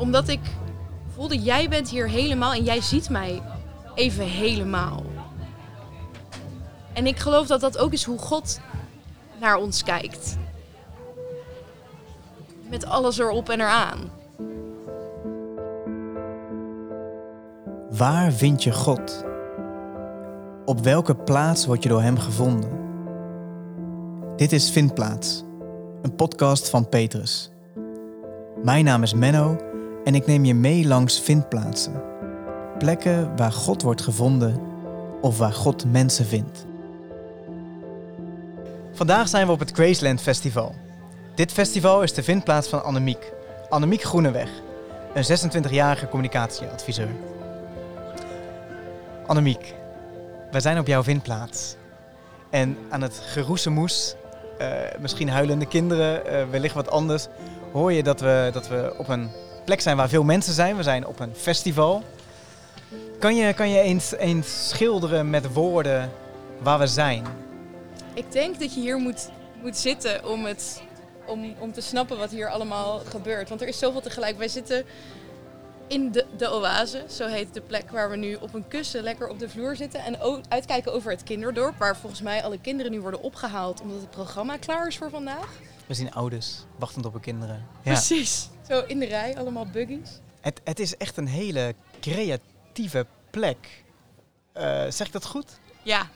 Omdat ik voelde, jij bent hier helemaal en jij ziet mij even helemaal. En ik geloof dat dat ook is hoe God naar ons kijkt. Met alles erop en eraan. Waar vind je God? Op welke plaats word je door Hem gevonden? Dit is Vindplaats, een podcast van Petrus. Mijn naam is Menno en ik neem je mee langs vindplaatsen. Plekken waar God wordt gevonden of waar God mensen vindt. Vandaag zijn we op het Graceland Festival. Dit festival is de vindplaats van Annemiek. Annemiek Groeneweg, een 26-jarige communicatieadviseur. Annemiek, wij zijn op jouw vindplaats. En aan het geroezemoes, uh, misschien huilende kinderen, uh, wellicht wat anders, hoor je dat we, dat we op een plek zijn waar veel mensen zijn. We zijn op een festival. Kan je, kan je eens, eens schilderen met woorden waar we zijn? Ik denk dat je hier moet, moet zitten om, het, om, om te snappen wat hier allemaal gebeurt. Want er is zoveel tegelijk. Wij zitten in de, de oase, zo heet de plek waar we nu op een kussen lekker op de vloer zitten. En uitkijken over het kinderdorp, waar volgens mij alle kinderen nu worden opgehaald omdat het programma klaar is voor vandaag. We zien ouders wachtend op hun kinderen. Ja. Precies, zo in de rij, allemaal buggies. Het, het is echt een hele creatieve plek. Uh, zeg ik dat goed? Ja,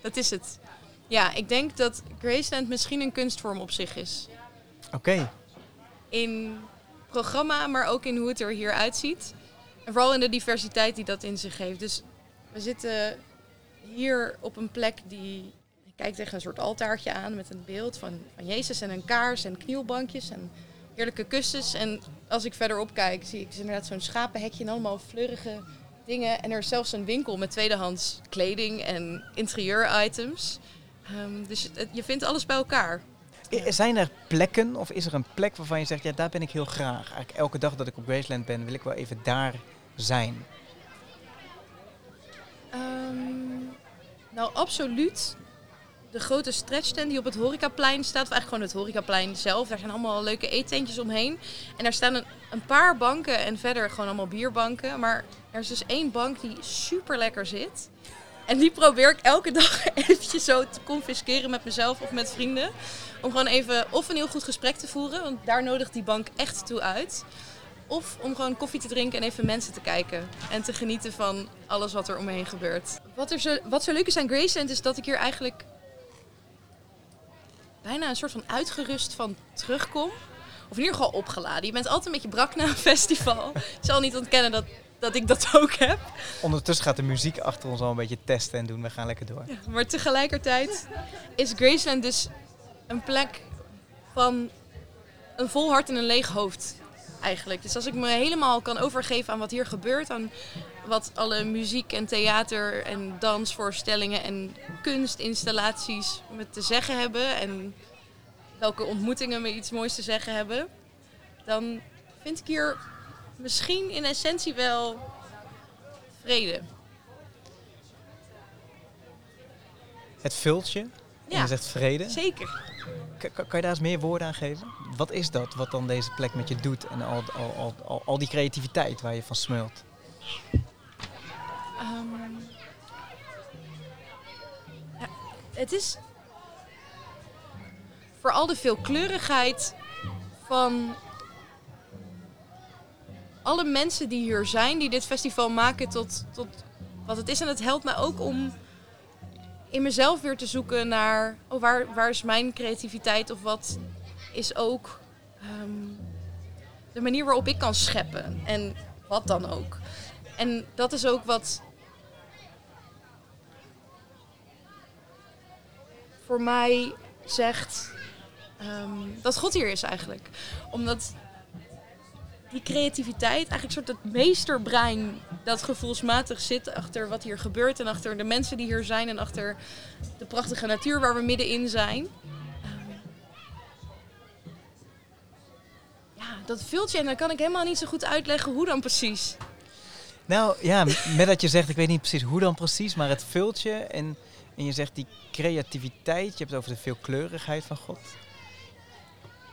dat is het. Ja, ik denk dat Graceland misschien een kunstvorm op zich is. Oké. In programma, maar ook in hoe het er hier uitziet. En vooral in de diversiteit die dat in zich heeft. Dus we zitten hier op een plek die... Ik kijk tegen een soort altaartje aan met een beeld van, van Jezus en een kaars en knielbankjes en heerlijke kussens. En als ik verderop kijk, zie ik dus inderdaad zo'n schapenhekje en allemaal fleurige dingen. En er is zelfs een winkel met tweedehands kleding en interieur-items. Um, dus je vindt alles bij elkaar. Zijn er plekken of is er een plek waarvan je zegt, ja, daar ben ik heel graag. Eigenlijk elke dag dat ik op Graceland ben, wil ik wel even daar zijn. Um, nou, absoluut. De grote stretchtent die op het horecaplein staat, of eigenlijk gewoon het horecaplein zelf. Daar zijn allemaal leuke eetentjes omheen. En daar staan een, paar banken en verder gewoon allemaal bierbanken. Maar er is dus één bank die super lekker zit. En die probeer ik elke dag eventjes zo te confisceren met mezelf of met vrienden. Om gewoon even of een heel goed gesprek te voeren, want daar nodigt die bank echt toe uit. Of om gewoon koffie te drinken en even mensen te kijken. En te genieten van alles wat er omheen gebeurt. Wat, er zo, wat zo leuk is aan Graceland is dat ik hier eigenlijk bijna een soort van uitgerust van terugkom. Of in ieder geval opgeladen. Je bent altijd een beetje brak na een festival. Ik zal niet ontkennen dat dat ik dat ook heb. Ondertussen gaat de muziek achter ons al een beetje testen en doen. We gaan lekker door. Ja, maar tegelijkertijd is Graceland dus een plek van een vol hart en een leeg hoofd. Eigenlijk. Dus als ik me helemaal kan overgeven aan wat hier gebeurt, aan wat alle muziek en theater en dansvoorstellingen en kunstinstallaties me te zeggen hebben en welke ontmoetingen me iets moois te zeggen hebben, dan vind ik hier misschien in essentie wel vrede. Het vult je. Ja, je zegt vrede. Zeker. Kan, je daar eens meer woorden aan geven? Wat is dat wat dan deze plek met je doet en al, al, al, al, al die creativiteit waar je van smult? Um, ja, het is vooral de veelkleurigheid van alle mensen die hier zijn, die dit festival maken tot, tot wat het is. En het helpt mij ook om in mezelf weer te zoeken naar oh, waar, waar is mijn creativiteit of wat is ook ehm, de manier waarop ik kan scheppen en wat dan ook. En dat is ook wat voor mij zegt um, dat God hier is eigenlijk. Omdat die creativiteit, eigenlijk soort het meesterbrein dat gevoelsmatig zit achter wat hier gebeurt en achter de mensen die hier zijn en achter de prachtige natuur waar we middenin zijn. Ja, dat vult je en dan kan ik helemaal niet zo goed uitleggen hoe dan precies. Nou ja, met dat je zegt, ik weet niet precies hoe dan precies, maar het vult je en, en je zegt die creativiteit, je hebt het over de veelkleurigheid van God.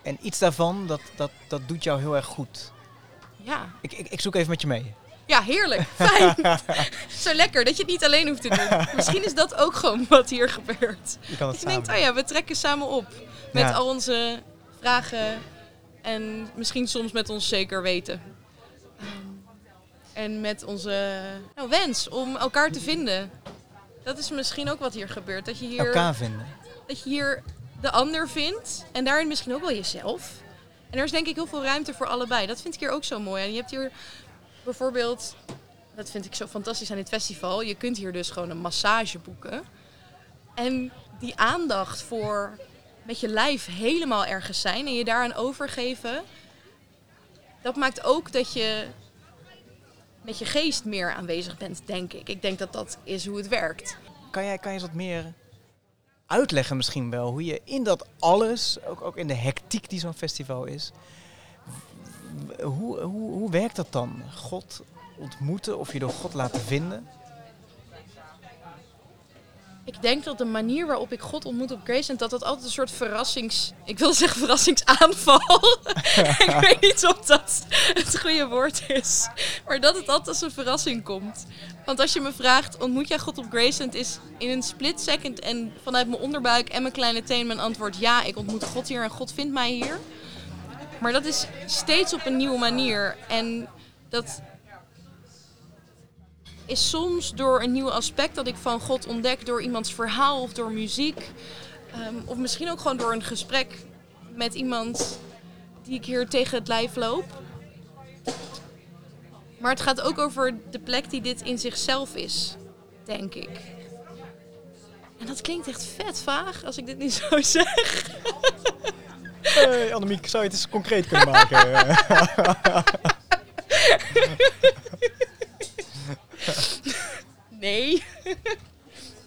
En iets daarvan, dat, dat, dat doet jou heel erg goed. Ja. Ik, ik, ik zoek even met je mee. Ja, heerlijk. Fijn. Zo lekker dat je het niet alleen hoeft te doen. Misschien is dat ook gewoon wat hier gebeurt. Je kan het Dat je denkt, oh ja, we trekken samen op. Met Ja. al onze vragen en misschien soms met ons zeker weten. En met onze nou, wens om elkaar te vinden. Dat is misschien ook wat hier gebeurt. Dat je hier, Elkaar vinden. dat je hier de ander vindt en daarin misschien ook wel jezelf. En er is denk ik heel veel ruimte voor allebei. Dat vind ik hier ook zo mooi. En je hebt hier bijvoorbeeld, dat vind ik zo fantastisch aan dit festival. Je kunt hier dus gewoon een massage boeken. En die aandacht voor met je lijf helemaal ergens zijn en je daaraan overgeven. Dat maakt ook dat je met je geest meer aanwezig bent, denk ik. Ik denk dat dat is hoe het werkt. Kan jij, kan je wat meer uitleggen misschien wel hoe je in dat alles, ook, ook in de hectiek die zo'n festival is, hoe, hoe, hoe werkt dat dan? God ontmoeten of je door God laten vinden? Ik denk dat de manier waarop ik God ontmoet op Graceland, dat dat altijd een soort verrassings... Ik wil zeggen verrassingsaanval. ik weet niet of dat het goede woord is. Maar dat het altijd als een verrassing komt. Want als je me vraagt, ontmoet jij God op Graceland, is in een split second en vanuit mijn onderbuik en mijn kleine teen mijn antwoord ja, ik ontmoet God hier en God vindt mij hier. Maar dat is steeds op een nieuwe manier. En dat is soms door een nieuw aspect dat ik van God ontdek door iemands verhaal of door muziek. Ehm, of misschien ook gewoon door een gesprek met iemand die ik hier tegen het lijf loop. Maar het gaat ook over de plek die dit in zichzelf is, denk ik. En dat klinkt echt vet vaag als ik dit nu zo zeg. Hey Annemiek, zou je het eens concreet kunnen maken? Nee. ik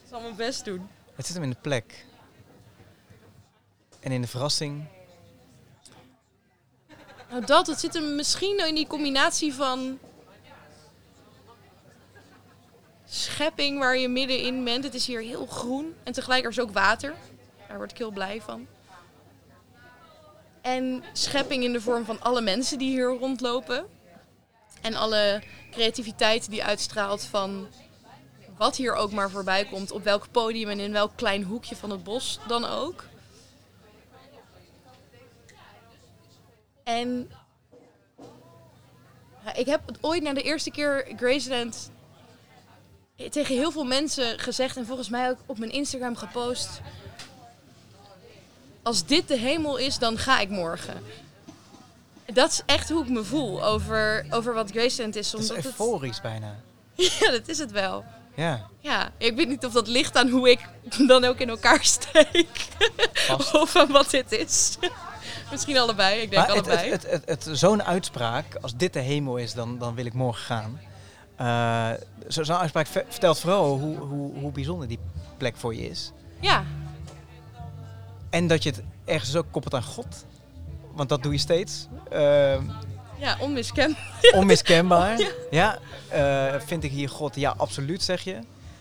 zal mijn best doen. het zit hem in de plek. En in de verrassing. Nou, dat, het zit hem misschien in die combinatie van schepping waar je middenin bent. Het is hier heel groen en tegelijk er is ook water. Daar word ik heel blij van. En schepping in de vorm van alle mensen die hier rondlopen. En alle creativiteit die uitstraalt van wat hier ook maar voorbij komt. Op welk podium en in welk klein hoekje van het bos dan ook. En ik heb ooit na de eerste keer Graceland tegen heel veel mensen gezegd en volgens mij ook op mijn Instagram gepost. Als dit de hemel is, dan ga ik morgen. Dat is echt hoe ik me voel over, over wat Graceland is. Het is Omdat euforisch bijna. ja, dat is het wel. Ja, Ja, ik weet niet of dat ligt aan hoe ik dan ook in elkaar steek. Of aan wat dit is. Misschien allebei, ik denk maar allebei. het, het, het, het- zo'n uitspraak, als dit de hemel is, dan, dan wil ik morgen gaan. Eh, zo- zo'n uitspraak ver- vertelt vooral hoe, hoe, hoe bijzonder die plek voor je is. Ja, En dat je het ergens ook koppelt aan God. Want dat doe je steeds. Ehm, ja, onmiskenbaar. onmiskenbaar. Ja. Ja, eh, vind ik hier God? Ja, absoluut zeg je.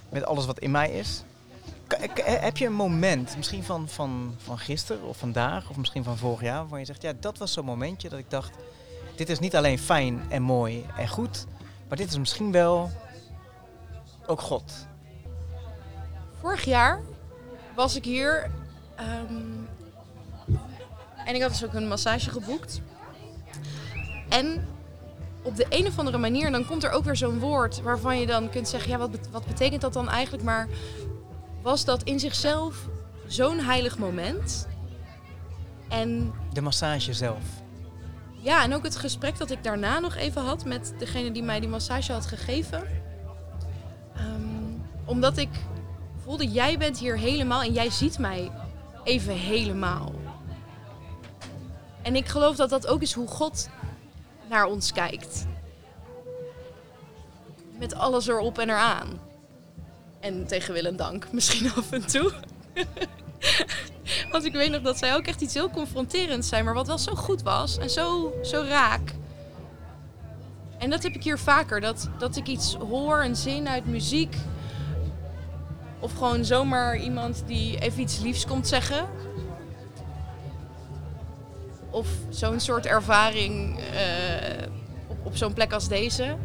Met alles wat in mij is. K- heb je een moment, misschien van, van, van gisteren of vandaag of misschien van vorig jaar, waar je zegt, ja, dat was zo'n momentje dat ik dacht, dit is niet alleen fijn en mooi en goed, maar dit is misschien wel ook God. Vorig jaar was ik hier ehm, en ik had dus ook een massage geboekt. En op de een of andere manier, dan komt er ook weer zo'n woord waarvan je dan kunt zeggen, ja, wat, wat betekent dat dan eigenlijk? Maar was dat in zichzelf zo'n heilig moment? En De massage zelf. ja, en ook het gesprek dat ik daarna nog even had met degene die mij die massage had gegeven. Ehm, omdat ik voelde, jij bent hier helemaal en jij ziet mij even helemaal. En ik geloof dat dat ook is hoe God naar ons kijkt. Met alles erop en eraan. En tegen wil dank misschien af en toe. Want ik weet nog dat zij ook echt iets heel confronterends zijn, maar wat wel zo goed was en zo, zo raak. En dat heb ik hier vaker, dat, dat ik iets hoor, een zin uit muziek. Of gewoon zomaar iemand die even iets liefs komt zeggen. Of zo'n soort ervaring eh, op, op zo'n plek als deze.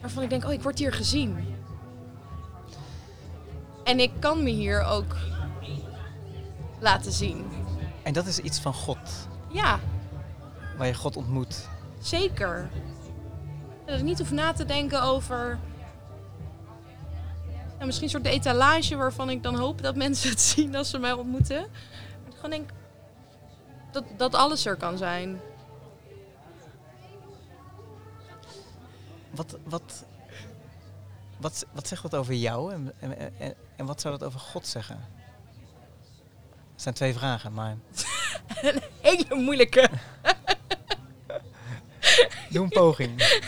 Waarvan ik denk, oh, ik word hier gezien. En ik kan me hier ook laten zien. En dat is iets van God, Ja, waar je God ontmoet. zeker. Dat ik niet hoef na te denken over... Misschien een soort etalage waarvan ik dan hoop dat mensen het zien als ze mij ontmoeten. Maar ik gewoon denk dat, dat alles er kan zijn. Wat, wat, wat, wat zegt dat over jou en, en, en, en wat zou dat over God zeggen? Het zijn twee vragen, maar Hele moeilijke. doe een poging.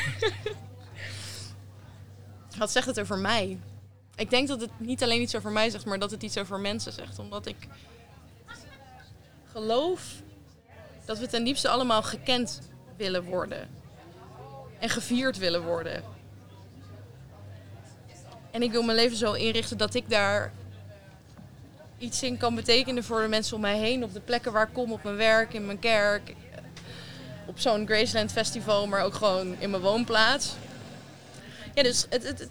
Wat zegt het over mij? Ik denk dat het niet alleen iets over mij zegt, maar dat het iets over mensen zegt. Omdat ik geloof dat we ten diepste allemaal gekend willen worden. En gevierd willen worden. En ik wil mijn leven zo inrichten dat ik daar iets in kan betekenen voor de mensen om mij heen. Op de plekken waar ik kom, op mijn werk, in mijn kerk. Op zo'n Graceland festival, maar ook gewoon in mijn woonplaats. Ja, dus het, het,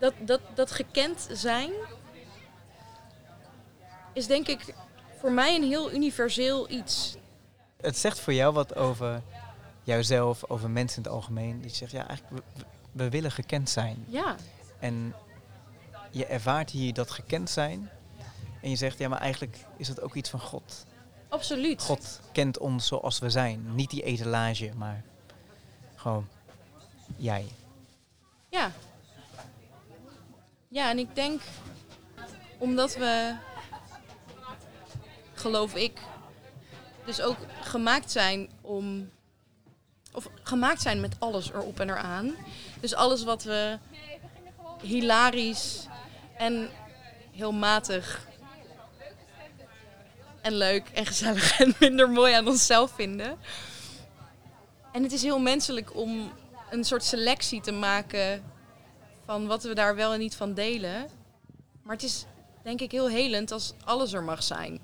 dat, dat, dat gekend zijn is denk ik voor mij een heel universeel iets. Het zegt voor jou wat over jouzelf, over mensen in het algemeen. Dat je zegt, ja, eigenlijk, we, we willen gekend zijn. Ja, En je ervaart hier dat gekend zijn. En je zegt, ja, maar eigenlijk is dat ook iets van God. absoluut. God kent ons zoals we zijn. Niet die etalage, maar gewoon jij. Ja. Ja, en ik denk omdat we, geloof ik, dus ook gemaakt zijn om. Of gemaakt zijn met alles erop en eraan. Dus alles wat we hilarisch en heel matig en leuk en gezellig en minder mooi aan onszelf vinden. En het is heel menselijk om een soort selectie te maken van wat we daar wel en niet van delen. Maar het is denk ik heel helend als alles er mag zijn.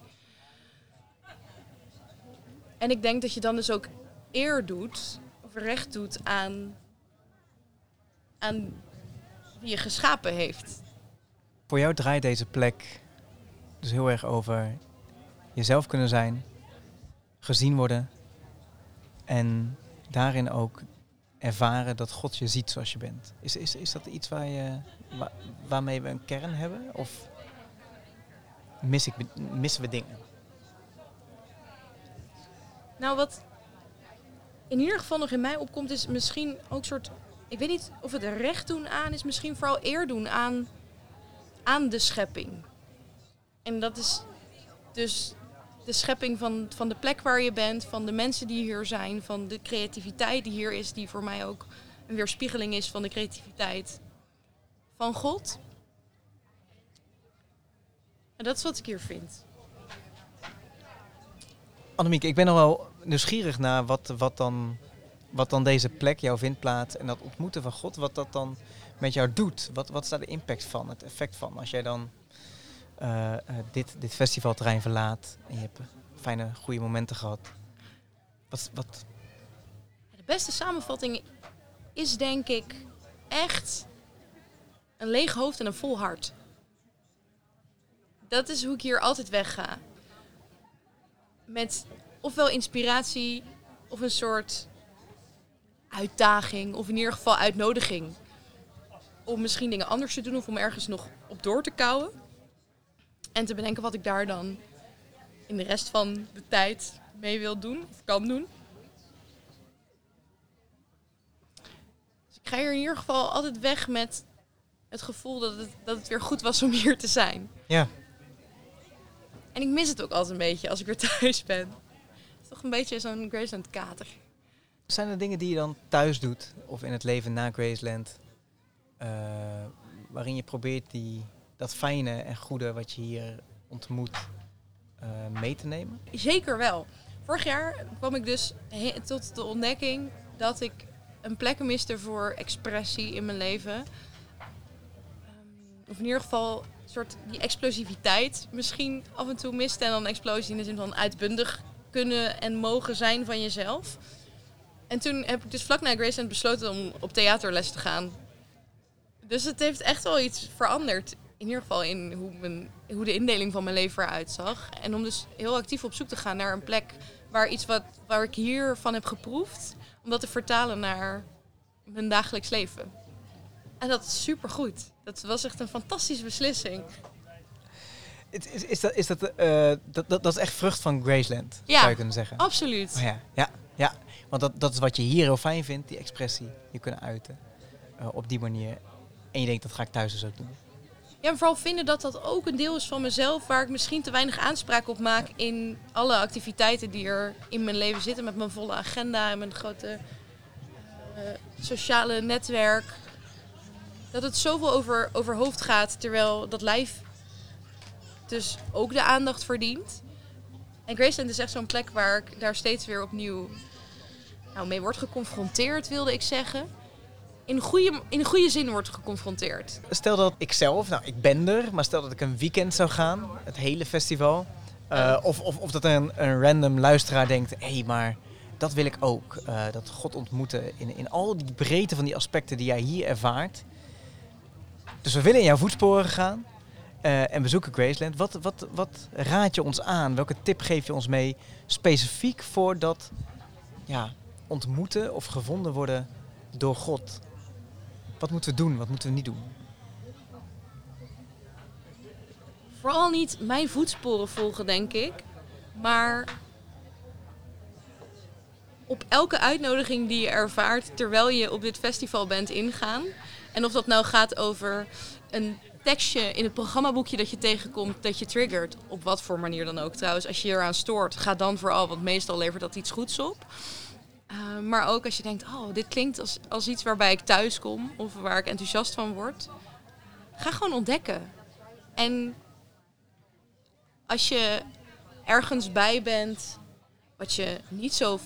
En ik denk dat je dan dus ook eer doet, of recht doet aan, aan wie je geschapen heeft. Voor jou draait deze plek dus heel erg over jezelf kunnen zijn, gezien worden en daarin ook ervaren dat God je ziet zoals je bent. Is, is, is dat iets waar je, wa- waarmee we een kern hebben of mis ik, missen we dingen? Nou, wat in ieder geval nog in mij opkomt, is misschien ook een soort. Ik weet niet of het recht doen aan is, misschien vooral eer doen aan, aan de schepping. En dat is dus de schepping van, van de plek waar je bent, van de mensen die hier zijn, van de creativiteit die hier is, die voor mij ook een weerspiegeling is van de creativiteit van God. En dat is wat ik hier vind. Annemiek, ik ben nog wel nieuwsgierig naar wat, wat, dan, wat dan deze plek, jouw vindplaats en dat ontmoeten van God, wat dat dan met jou doet. Wat, wat is daar de impact van, het effect van als jij dan eh, eh, dit, dit festivalterrein verlaat en je hebt fijne, goede momenten gehad. Wat, wat, De beste samenvatting is denk ik echt een leeg hoofd en een vol hart. Dat is hoe ik hier altijd wegga. Met ofwel inspiratie of een soort uitdaging of in ieder geval uitnodiging. Om misschien dingen anders te doen of om ergens nog op door te kouwen. En te bedenken wat ik daar dan in de rest van de tijd mee wil doen of kan doen. Dus ik ga hier in ieder geval altijd weg met het gevoel dat het, dat het weer goed was om hier te zijn. ja, En ik mis het ook altijd een beetje als ik weer thuis ben. Het is toch een beetje zo'n Graceland kater. zijn er dingen die je dan thuis doet of in het leven na Graceland, eh, waarin je probeert die, dat fijne en goede wat je hier ontmoet eh, mee te nemen? Zeker wel. Vorig jaar kwam ik dus tot de ontdekking dat ik een plek miste voor expressie in mijn leven. Ehm, of in ieder geval een soort die explosiviteit misschien af en toe miste. En dan explosie in de zin van uitbundig kunnen en mogen zijn van jezelf. En toen heb ik dus vlak na Graceland besloten om op theaterles te gaan. Dus het heeft echt wel iets veranderd. In ieder geval in hoe, mijn, hoe de indeling van mijn leven eruit zag. En om dus heel actief op zoek te gaan naar een plek waar iets wat waar ik hiervan heb geproefd, om dat te vertalen naar mijn dagelijks leven. En dat is supergoed. Dat was echt een fantastische beslissing. Is, is, dat, is dat, eh, dat, dat, dat is echt vrucht van Graceland, Ja. zou je kunnen zeggen. Absoluut. Oh ja, ja, ja. Want dat, dat is wat je hier heel fijn vindt, die expressie. Je kunnen uiten eh, op die manier. En je denkt, dat ga ik thuis dus ook doen. Ja, vooral vinden dat dat ook een deel is van mezelf waar ik misschien te weinig aanspraak op maak in alle activiteiten die er in mijn leven zitten. Met mijn volle agenda en mijn grote eh, sociale netwerk. Dat het zoveel over, over hoofd gaat, terwijl dat lijf dus ook de aandacht verdient. En Graceland is echt zo'n plek waar ik daar steeds weer opnieuw nou, mee word geconfronteerd, wilde ik zeggen. In goede, in goede zin wordt geconfronteerd. Stel dat ik zelf, nou ik ben er, maar stel dat ik een weekend zou gaan, het hele festival. eh, of, of, of dat een, een random luisteraar denkt, hé hey, maar dat wil ik ook. eh, dat God ontmoeten in, in al die breedte van die aspecten die jij hier ervaart. Dus we willen in jouw voetsporen gaan eh, en bezoeken Graceland. Wat, wat, wat raad je ons aan? Welke tip geef je ons mee specifiek voor dat ja, ontmoeten of gevonden worden door God? Wat moeten we doen? Wat moeten we niet doen? vooral niet mijn voetsporen volgen, denk ik. Maar op elke uitnodiging die je ervaart terwijl je op dit festival bent ingaan. En of dat nou gaat over een tekstje in het programmaboekje dat je tegenkomt, dat je triggert. Op wat voor manier dan ook trouwens. Als je je eraan stoort, ga dan vooral, want meestal levert dat iets goeds op. Uh, maar ook als je denkt, oh, dit klinkt als, als iets waarbij ik thuis kom of waar ik enthousiast van word. Ga gewoon ontdekken. En als je ergens bij bent wat je niet zo.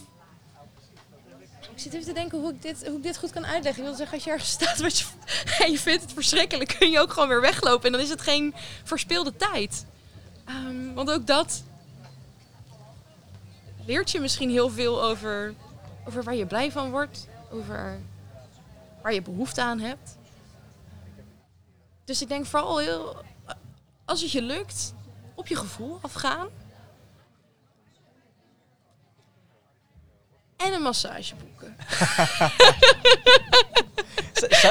Ik zit even te denken hoe ik dit, hoe ik dit goed kan uitleggen. Ik wil zeggen, als je ergens staat wat je, en je vindt het verschrikkelijk, kun je ook gewoon weer weglopen. En dan is het geen verspilde tijd. Um, want ook dat leert je misschien heel veel over, over waar je blij van wordt. Over waar je behoefte aan hebt. Dus ik denk vooral heel, als het je lukt, op je gevoel afgaan. En een massage boeken.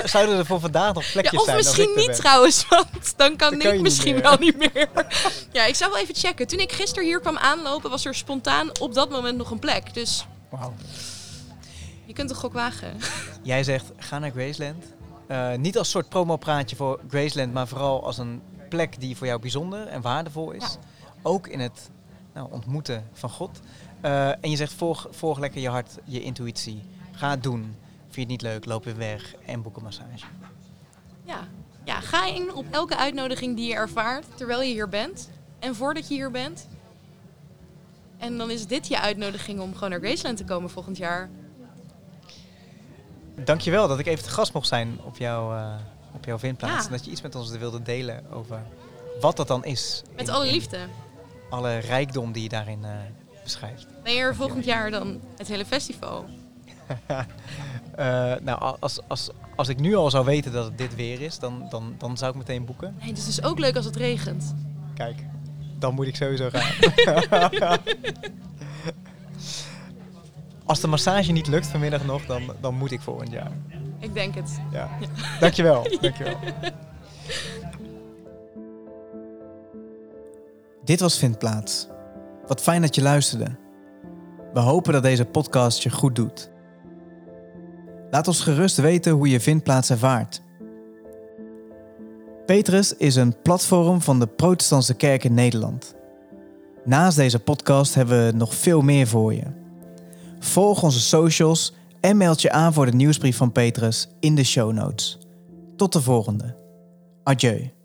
Zouden er voor vandaag nog plekjes ja, of zijn? als misschien niet ben? trouwens, want dan kan Dan ik kan je niet misschien wel niet meer. ja, ik zou wel even checken. Toen ik gisteren hier kwam aanlopen, was er spontaan op dat moment nog een plek. Dus Wauw. Je kunt een gok wagen. Jij zegt, ga naar Graceland. Eh, niet als soort promopraatje voor Graceland, maar vooral als een plek die voor jou bijzonder en waardevol is. Ook in het nou, ontmoeten van God. Eh, en je zegt, volg, volg lekker je hart, je intuïtie. Ga het doen. Vind je het niet leuk, loop weer weg en boek een massage. Ja. ja, ga in op elke uitnodiging die je ervaart terwijl je hier bent. En voordat je hier bent. En dan is dit je uitnodiging om gewoon naar Graceland te komen volgend jaar. Dankjewel dat ik even te gast mocht zijn op, jouw eh, op jouw vindplaats. Ja. En dat je iets met ons wilde delen over wat dat dan is. Met in- alle liefde. Alle rijkdom die je daarin eh, beschrijft. Ben je er volgend jaar dan het hele festival? Eh, nou, als, als, als ik nu al zou weten dat het dit weer is, dan, dan, dan zou ik meteen boeken. Nee, dus het is ook leuk als het regent. Kijk, dan moet ik sowieso gaan. als de massage niet lukt vanmiddag nog, dan, dan moet ik volgend jaar. Ik denk het. Ja. Dankjewel. Dankjewel. Dit was Vindplaats. Wat fijn dat je luisterde. We hopen dat deze podcast je goed doet. Laat ons gerust weten hoe je Vindplaats ervaart. Petrus is een platform van de Protestantse Kerk in Nederland. Naast deze podcast hebben we nog veel meer voor je. Volg onze socials en meld je aan voor de nieuwsbrief van Petrus in de show notes. Tot de volgende. Adieu.